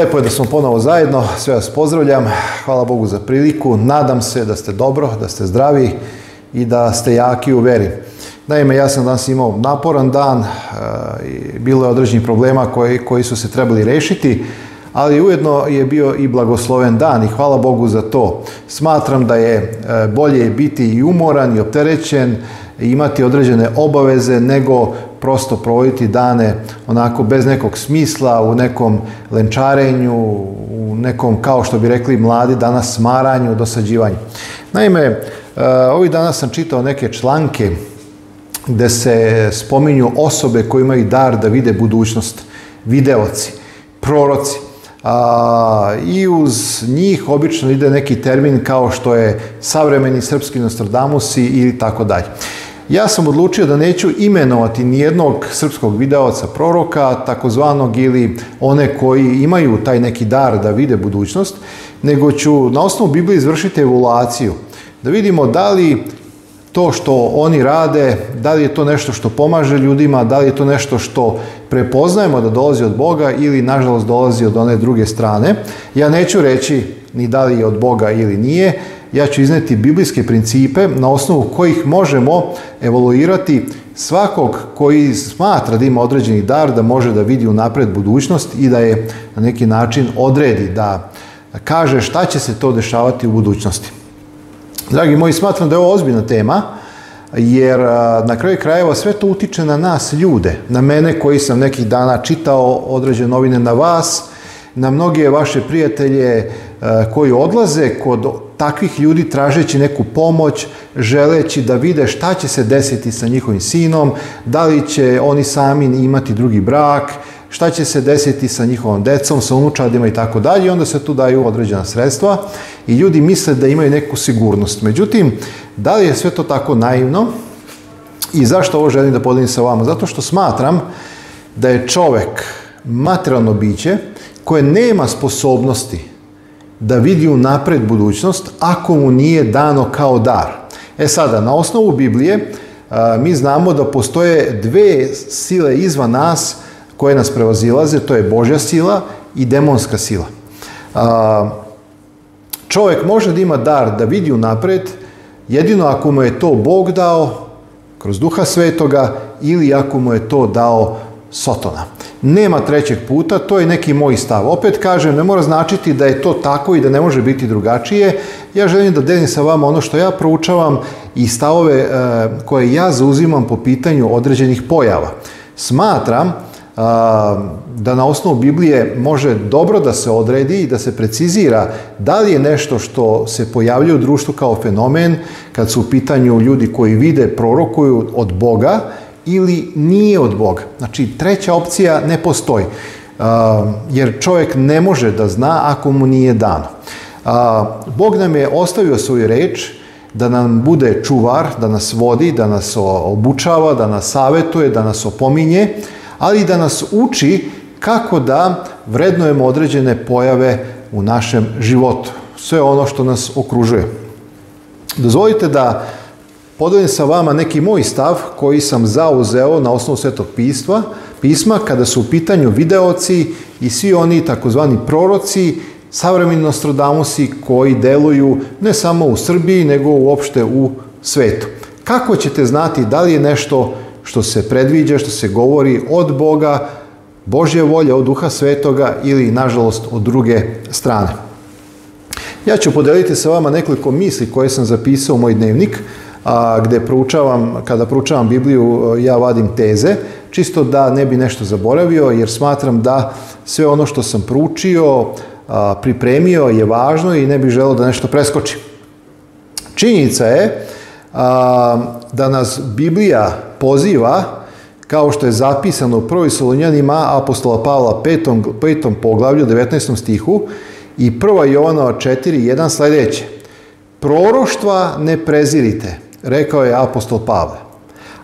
Lepo je da smo ponovo zajedno, sve vas pozdravljam, hvala Bogu za priliku, nadam se da ste dobro, da ste zdravi i da ste jaki u veri. Naime, ja sam danas imao naporan dan, e, bilo je određenih problema koji, koji su se trebali rešiti, ali ujedno je bio i blagosloven dan i hvala Bogu za to. Smatram da je e, bolje biti i umoran i opterećen, imati određene obaveze nego prosto provoditi dane onako bez nekog smisla, u nekom lenčarenju, u nekom, kao što bi rekli mladi, danas smaranju, dosađivanju. Naime, e, ovih dana sam čitao neke članke gde se spominju osobe koje imaju dar da vide budućnost, videoci, proroci. A, I uz njih obično ide neki termin kao što je savremeni srpski Nostradamusi ili tako dalje ja sam odlučio da neću imenovati nijednog srpskog videoca proroka, takozvanog ili one koji imaju taj neki dar da vide budućnost, nego ću na osnovu Biblije izvršiti evaluaciju. Da vidimo da li to što oni rade, da li je to nešto što pomaže ljudima, da li je to nešto što prepoznajemo da dolazi od Boga ili nažalost dolazi od one druge strane. Ja neću reći ni da li je od Boga ili nije, ja ću izneti biblijske principe na osnovu kojih možemo evoluirati svakog koji smatra da ima određeni dar, da može da vidi unapred budućnost i da je na neki način odredi, da kaže šta će se to dešavati u budućnosti. Dragi moji, smatram da je ovo ozbiljna tema, jer na kraju krajeva sve to utiče na nas ljude, na mene koji sam nekih dana čitao određene novine na vas, na mnoge vaše prijatelje koji odlaze kod takvih ljudi tražeći neku pomoć, želeći da vide šta će se desiti sa njihovim sinom, da li će oni sami imati drugi brak, šta će se desiti sa njihovom decom, sa unučadima i tako dalje, onda se tu daju određena sredstva i ljudi misle da imaju neku sigurnost. Međutim, da li je sve to tako naivno i zašto ovo želim da podelim sa vama? Zato što smatram da je čovek materijalno biće koje nema sposobnosti da vidi unapred budućnost ako mu nije dano kao dar. E sada, na osnovu Biblije mi znamo da postoje dve sile izvan nas koje nas prevazilaze, to je Božja sila i demonska sila. Čovjek može da ima dar da vidi unapred, jedino ako mu je to Bog dao, kroz Duha Svetoga, ili ako mu je to dao Sotona. Nema trećeg puta, to je neki moj stav. Opet kažem, ne mora značiti da je to tako i da ne može biti drugačije. Ja želim da delim sa vama ono što ja proučavam i stavove e, koje ja zauzimam po pitanju određenih pojava. Smatram e, da na osnovu Biblije može dobro da se odredi i da se precizira da li je nešto što se pojavljuje u društvu kao fenomen, kad su u pitanju ljudi koji vide, prorokuju od Boga ili nije od Boga. Znači, treća opcija ne postoji, um, jer čovjek ne može da zna ako mu nije dano. Uh, Bog nam je ostavio svoju reč da nam bude čuvar, da nas vodi, da nas obučava, da nas savetuje, da nas opominje, ali da nas uči kako da vrednujemo određene pojave u našem životu. Sve ono što nas okružuje. Dozvolite da podelim sa vama neki moj stav koji sam zauzeo na osnovu svetog pisma, pisma kada su u pitanju videoci i svi oni takozvani proroci, savremeni Nostradamusi koji deluju ne samo u Srbiji, nego uopšte u svetu. Kako ćete znati da li je nešto što se predviđa, što se govori od Boga, Božje volje, od Duha Svetoga ili, nažalost, od druge strane? Ja ću podeliti sa vama nekoliko misli koje sam zapisao u moj dnevnik, a, gde proučavam, kada proučavam Bibliju, e, ja vadim teze, čisto da ne bi nešto zaboravio, jer smatram da sve ono što sam proučio, a, pripremio je važno i ne bih želeo da nešto preskočim. Činjenica je a, da nas Biblija poziva, kao što je zapisano u prvoj Solunjanima apostola Pavla 5. 5. poglavlju 19. stihu i prva Jovanova 4. 1. sledeće. Proroštva ne prezirite, rekao je apostol Pavle.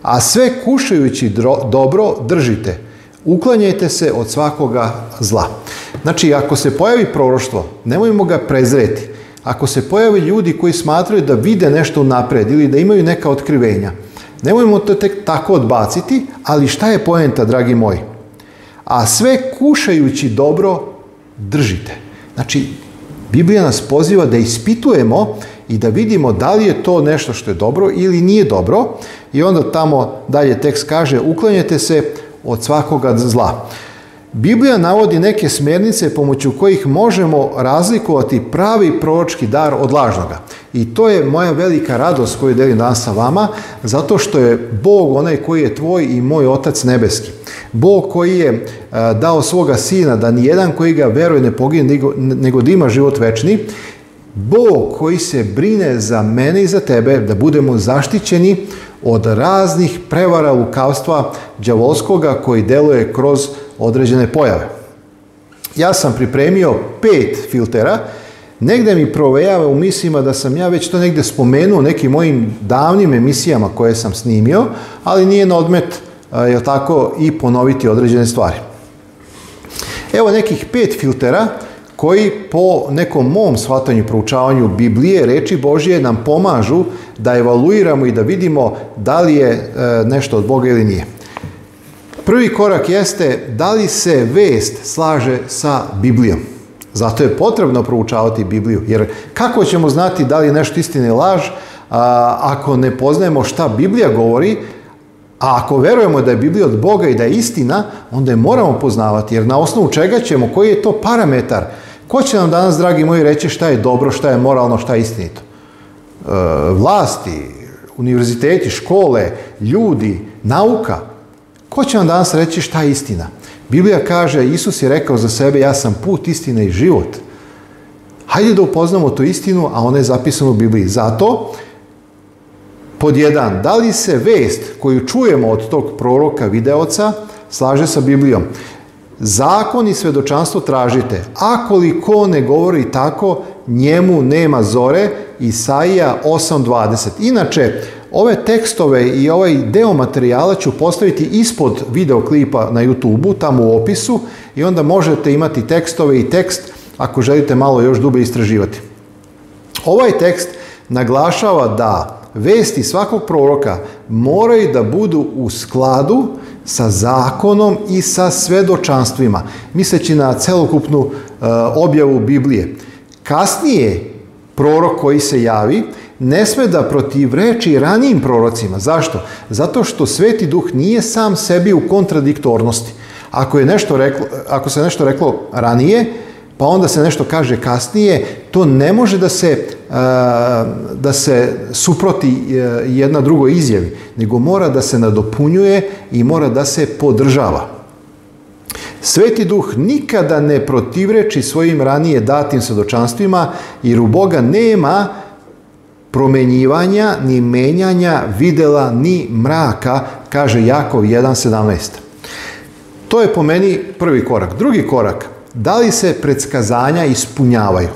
A sve kušajući dobro držite, uklanjajte se od svakoga zla. Znači, ako se pojavi proroštvo, nemojmo ga prezreti. Ako se pojave ljudi koji smatraju da vide nešto napred ili da imaju neka otkrivenja, nemojmo to tek tako odbaciti, ali šta je poenta, dragi moji? A sve kušajući dobro držite. Znači, Biblija nas poziva da ispitujemo i da vidimo da li je to nešto što je dobro ili nije dobro i onda tamo dalje tekst kaže uklanjajte se od svakoga zla. Biblija navodi neke smjernice pomoću kojih možemo razlikovati pravi proročki dar od lažnoga. I to je moja velika radost koju delim danas sa vama, zato što je Bog onaj koji je tvoj i moj Otac nebeski. Bog koji je e, dao svoga sina da ni jedan koji ga veruje ne pogine, nego da ima život večni Bog koji se brine za mene i za tebe, da budemo zaštićeni od raznih prevara lukavstva đavolskoga koji deluje kroz određene pojave. Ja sam pripremio pet filtera, negde mi provejava u mislima da sam ja već to negde spomenuo nekim mojim davnim emisijama koje sam snimio, ali nije na odmet je tako, i ponoviti određene stvari. Evo nekih pet filtera koji po nekom mom shvatanju i proučavanju Biblije, reči Božije nam pomažu da evaluiramo i da vidimo da li je e, nešto od Boga ili nije. Prvi korak jeste da li se vest slaže sa Biblijom. Zato je potrebno proučavati Bibliju, jer kako ćemo znati da li je nešto istina laž a, ako ne poznajemo šta Biblija govori, a ako verujemo da je Biblija od Boga i da je istina, onda je moramo poznavati, jer na osnovu čega ćemo, koji je to parametar Ko će nam danas, dragi moji, reći šta je dobro, šta je moralno, šta je istinito? E, vlasti, univerziteti, škole, ljudi, nauka. Ko će nam danas reći šta je istina? Biblija kaže, Isus je rekao za sebe, ja sam put, istina i život. Hajde da upoznamo tu istinu, a ona je zapisana u Bibliji. Zato, pod jedan, da li se vest koju čujemo od tog proroka videoca slaže sa Biblijom? Zakon i svedočanstvo tražite, Ako li ko ne govori tako, njemu nema zore, Isaija 8.20. Inače, ove tekstove i ovaj deo materijala ću postaviti ispod videoklipa na YouTube-u, tamo u opisu, i onda možete imati tekstove i tekst ako želite malo još dublje istraživati. Ovaj tekst naglašava da vesti svakog proroka moraju da budu u skladu sa zakonom i sa svedočanstvima, misleći na celokupnu uh, objavu Biblije. Kasnije, prorok koji se javi ne sme da protivreči ranijim prorocima. Zašto? Zato što Sveti Duh nije sam sebi u kontradiktornosti. Ako, je nešto reklo, ako se nešto reklo ranije, pa onda se nešto kaže kasnije, to ne može da se da se suproti e, jedna drugoj izjavi, nego mora da se nadopunjuje i mora da se podržava. Sveti duh nikada ne protivreči svojim ranije datim svedočanstvima, jer u Boga nema promenjivanja, ni menjanja videla, ni mraka, kaže Jakov 1.17. To je po meni prvi korak. Drugi korak, da li se predskazanja ispunjavaju?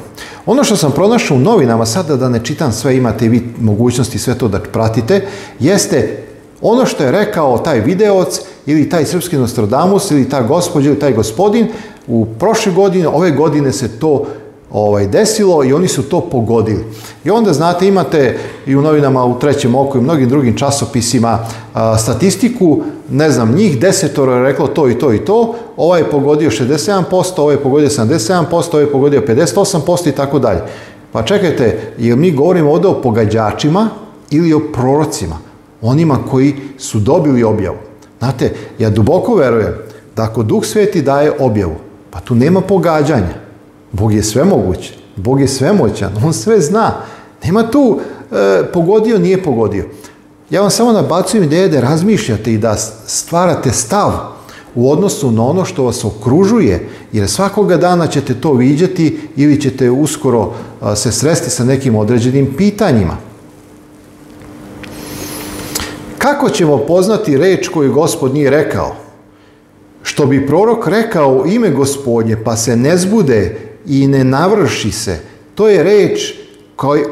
Ono što sam pronašao u novinama, sada da ne čitam sve, imate i vi mogućnosti sve to da pratite, jeste ono što je rekao taj videoc ili taj srpski Nostradamus ili ta gospođa ili taj gospodin u prošle godine, ove godine se to ovaj, desilo i oni su to pogodili. I onda, znate, imate i u novinama u Trećem oku i mnogim drugim časopisima a, statistiku, ne znam, njih desetoro je reklo to i to i to, ovaj je pogodio 67%, ovaj je pogodio 77%, ovaj je pogodio 58% i tako dalje. Pa čekajte, jer mi govorimo ovde o pogađačima ili o prorocima, onima koji su dobili objavu. Znate, ja duboko verujem da ako Duh Sveti daje objavu, pa tu nema pogađanja. Bog je svemoguć, Bog je svemoćan, On sve zna. Nema tu e, pogodio, nije pogodio. Ja vam samo nabacujem ideje da razmišljate i da stvarate stav u odnosu na ono što vas okružuje, jer svakoga dana ćete to viđati ili ćete uskoro e, se sresti sa nekim određenim pitanjima. Kako ćemo poznati reč koju gospod nije rekao? Što bi prorok rekao ime gospodnje, pa se ne zbude i ne navrši se, to je reč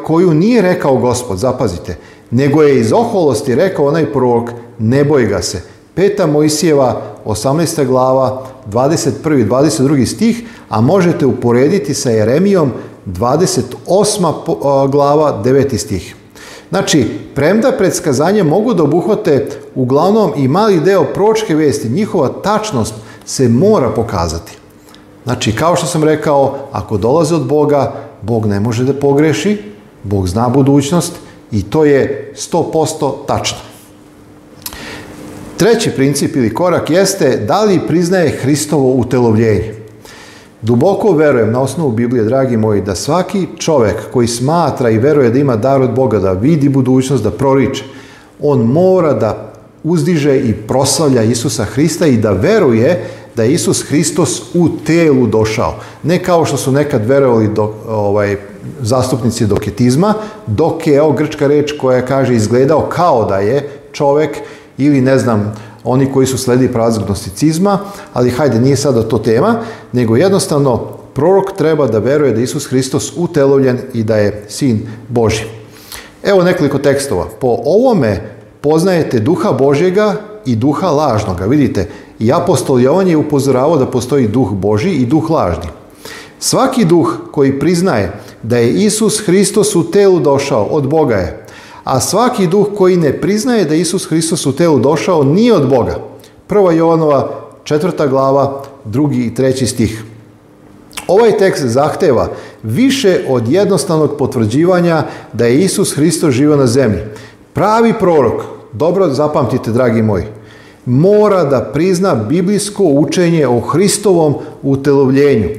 koju nije rekao gospod, zapazite, nego je iz oholosti rekao onaj prorok, ne boj ga se. Peta Mojsijeva, 18. glava, 21. i 22. stih, a možete uporediti sa Jeremijom, 28. glava, 9. stih. Znači, premda predskazanje mogu da obuhvate uglavnom i mali deo pročke vesti, njihova tačnost se mora pokazati. Znači, kao što sam rekao, ako dolaze od Boga, Bog ne može da pogreši, Bog zna budućnost i to je 100% tačno. Treći princip ili korak jeste da li priznaje Hristovo utelovljenje. Duboko verujem na osnovu Biblije, dragi moji, da svaki čovek koji smatra i veruje da ima dar od Boga, da vidi budućnost, da proriče, on mora da uzdiže i proslavlja Isusa Hrista i da veruje da je Isus Hristos u telu došao. Ne kao što su nekad verovali do, ovaj, zastupnici doketizma, dok je, evo grčka reč koja kaže izgledao kao da je čovek ili ne znam, oni koji su sledi pravac gnosticizma, ali hajde, nije sada to tema, nego jednostavno prorok treba da veruje da Isus Hristos utelovljen i da je sin Boži. Evo nekoliko tekstova. Po ovome poznajete duha Božjega i duha lažnoga. Vidite, I apostol Jovan je upozoravao da postoji duh Boži i duh lažni. Svaki duh koji priznaje da je Isus Hristos u telu došao, od Boga je. A svaki duh koji ne priznaje da Isus Hristos u telu došao, nije od Boga. Prva Jovanova, četvrta glava, drugi i treći stih. Ovaj tekst zahteva više od jednostavnog potvrđivanja da je Isus Hristos živio na zemlji. Pravi prorok, dobro zapamtite dragi moji, mora da prizna biblijsko učenje o Hristovom utelovljenju.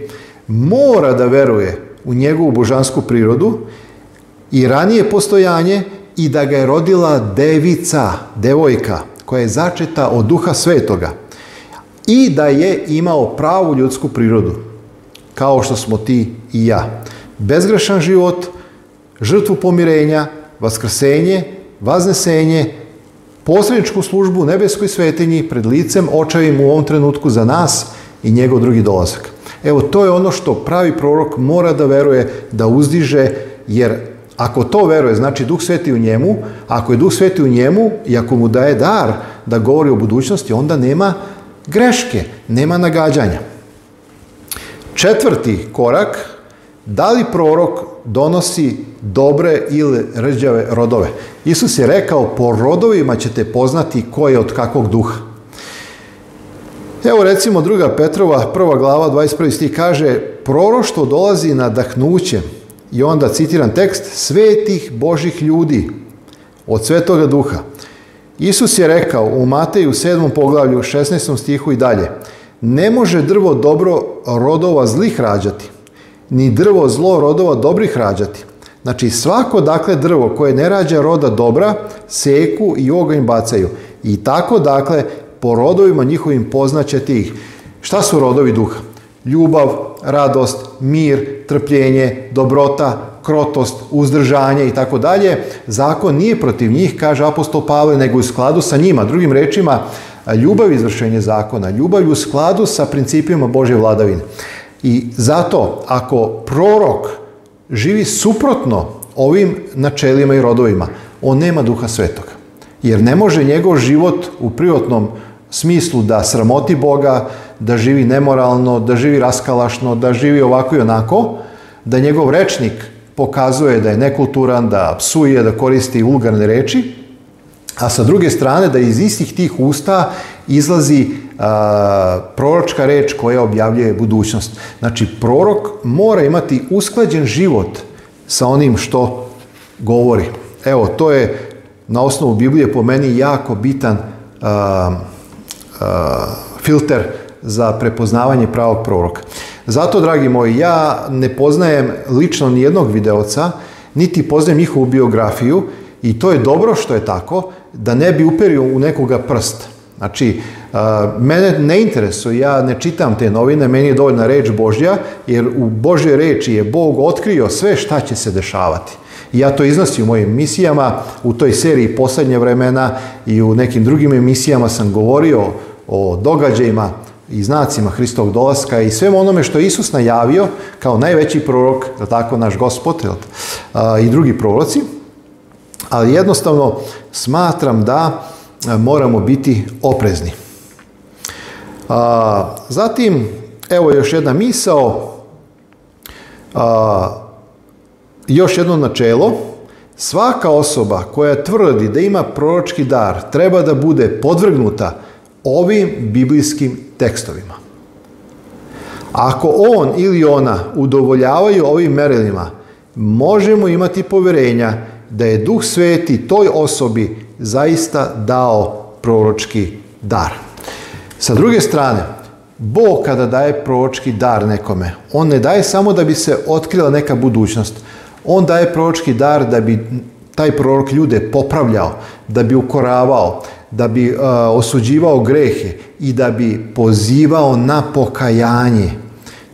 Mora da veruje u njegovu božansku prirodu i ranije postojanje i da ga je rodila devica, devojka, koja je začeta od duha svetoga i da je imao pravu ljudsku prirodu, kao što smo ti i ja. Bezgrešan život, žrtvu pomirenja, vaskrsenje, vaznesenje, posredničku službu u nebeskoj svetinji pred licem očajim u ovom trenutku za nas i njegov drugi dolazak. Evo, to je ono što pravi prorok mora da veruje, da uzdiže, jer ako to veruje, znači Duh Sveti u njemu, ako je Duh Sveti u njemu i ako mu daje dar da govori o budućnosti, onda nema greške, nema nagađanja. Četvrti korak, da li prorok donosi dobre ili rđave rodove. Isus je rekao, po rodovima ćete poznati ko je od kakvog duha. Evo recimo druga Petrova, prva glava, 21. stih kaže, proroštvo dolazi na dahnuće, i onda citiram tekst, svetih Božih ljudi, od svetoga duha. Isus je rekao u Mateju 7. poglavlju 16. stihu i dalje, ne može drvo dobro rodova zlih rađati, ni drvo zlo rodova dobrih rađati. Znači svako dakle drvo koje ne rađa roda dobra, seku i oganj bacaju. I tako dakle po rodovima njihovim poznaćete ih. Šta su rodovi duha? Ljubav, radost, mir, trpljenje, dobrota, krotost, uzdržanje i tako dalje. Zakon nije protiv njih, kaže apostol Pavle, nego u skladu sa njima. Drugim rečima, ljubav je izvršenje zakona, ljubav je u skladu sa principima Božje vladavine. I zato, ako prorok živi suprotno ovim načelima i rodovima, on nema duha svetoga. Jer ne može njegov život u privatnom smislu da sramoti Boga, da živi nemoralno, da živi raskalašno, da živi ovako i onako, da njegov rečnik pokazuje da je nekulturan, da psuje, da koristi vulgarne reči, a sa druge strane da iz istih tih usta izlazi a, proročka reč koja objavljuje budućnost. Znači, prorok mora imati usklađen život sa onim što govori. Evo, to je na osnovu Biblije po meni jako bitan a, a, filter za prepoznavanje pravog proroka. Zato, dragi moji, ja ne poznajem lično nijednog videoca, niti poznajem njihovu biografiju i to je dobro što je tako, da ne bi uperio u nekoga prst. Znači, e, mene ne interesuje, ja ne čitam te novine, meni je dovoljna reč Božja, jer u Božjoj reči je Bog otkrio sve šta će se dešavati. ja to iznosim u mojim misijama, u toj seriji Poslednje vremena i u nekim drugim emisijama sam govorio o događajima i znacima Hristovog dolaska i svemu onome što je Isus najavio kao najveći prorok, je tako, naš gospod i drugi proroci. Ali jednostavno smatram da E, moramo biti oprezni. A, zatim, evo još jedna misao, a, još jedno načelo, svaka osoba koja tvrdi da ima proročki dar treba da bude podvrgnuta ovim biblijskim tekstovima. Ako on ili ona udovoljavaju ovim merilima, možemo imati poverenja da je Duh Sveti toj osobi zaista dao proročki dar. Sa druge strane, Bog kada daje proročki dar nekome, on ne daje samo da bi se otkrila neka budućnost. On daje proročki dar da bi taj prorok ljude popravljao, da bi ukoravao, da bi uh, osuđivao grehe i da bi pozivao na pokajanje.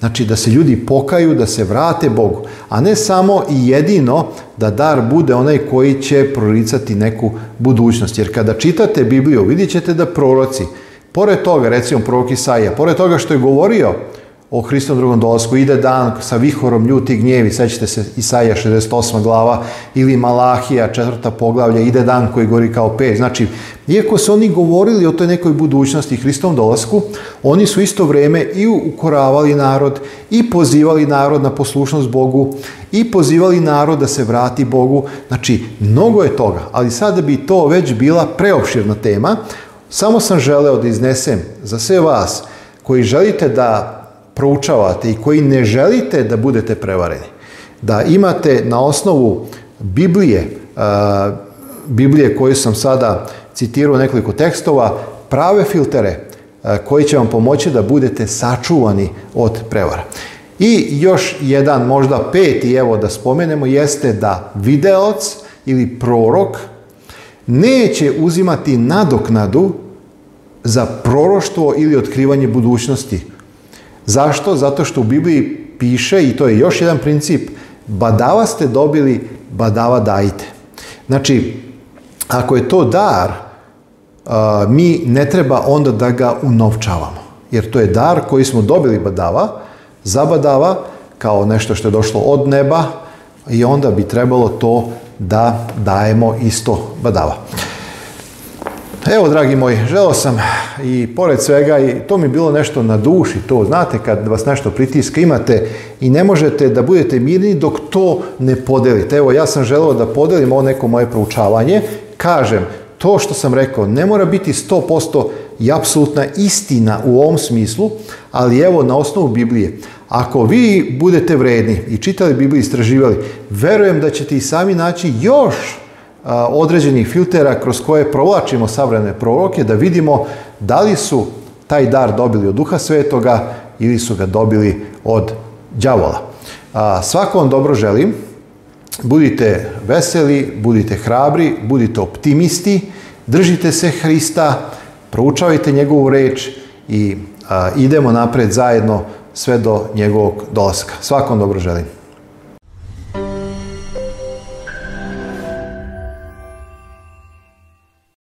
Znači da se ljudi pokaju, da se vrate Bogu, a ne samo i jedino da dar bude onaj koji će proricati neku budućnost. Jer kada čitate Bibliju, vidjet ćete da proroci, pored toga, recimo prorok Isaija, pored toga što je govorio o Hristovom drugom dolazku. Ide dan sa vihorom ljuti gnjevi, sećate se Isaija 68. glava ili Malahija četvrta poglavlja, ide dan koji gori kao peć. Znači, iako su oni govorili o toj nekoj budućnosti Hristovom Hristom dolasku, oni su isto vreme i ukoravali narod i pozivali narod na poslušnost Bogu i pozivali narod da se vrati Bogu. Znači, mnogo je toga, ali sada bi to već bila preopširna tema. Samo sam želeo da iznesem za sve vas koji želite da proučavate i koji ne želite da budete prevareni, da imate na osnovu Biblije, Biblije koju sam sada citirao nekoliko tekstova, prave filtere koji će vam pomoći da budete sačuvani od prevara. I još jedan, možda peti, evo da spomenemo, jeste da videoc ili prorok neće uzimati nadoknadu za proroštvo ili otkrivanje budućnosti Zašto? Zato što u Bibliji piše, i to je još jedan princip, badava ste dobili, badava dajte. Znači, ako je to dar, mi ne treba onda da ga unovčavamo. Jer to je dar koji smo dobili badava, zabadava, kao nešto što je došlo od neba i onda bi trebalo to da dajemo isto badava. Pa evo, dragi moji, želao sam i pored svega, i to mi bilo nešto na duši, to znate kad vas nešto pritiska imate i ne možete da budete mirni dok to ne podelite. Evo, ja sam želao da podelim ovo neko moje proučavanje. Kažem, to što sam rekao ne mora biti 100% i apsolutna istina u ovom smislu, ali evo na osnovu Biblije. Ako vi budete vredni i čitali Bibliju i istraživali, verujem da ćete i sami naći još određenih filtera kroz koje provlačimo savremene proroke da vidimo da li su taj dar dobili od Duha Svetoga ili su ga dobili od đavola. Svako vam dobro želim. Budite veseli, budite hrabri, budite optimisti, držite se Hrista, proučavajte njegovu reč i a, idemo napred zajedno sve do njegovog dolaska. Svakom dobro želim.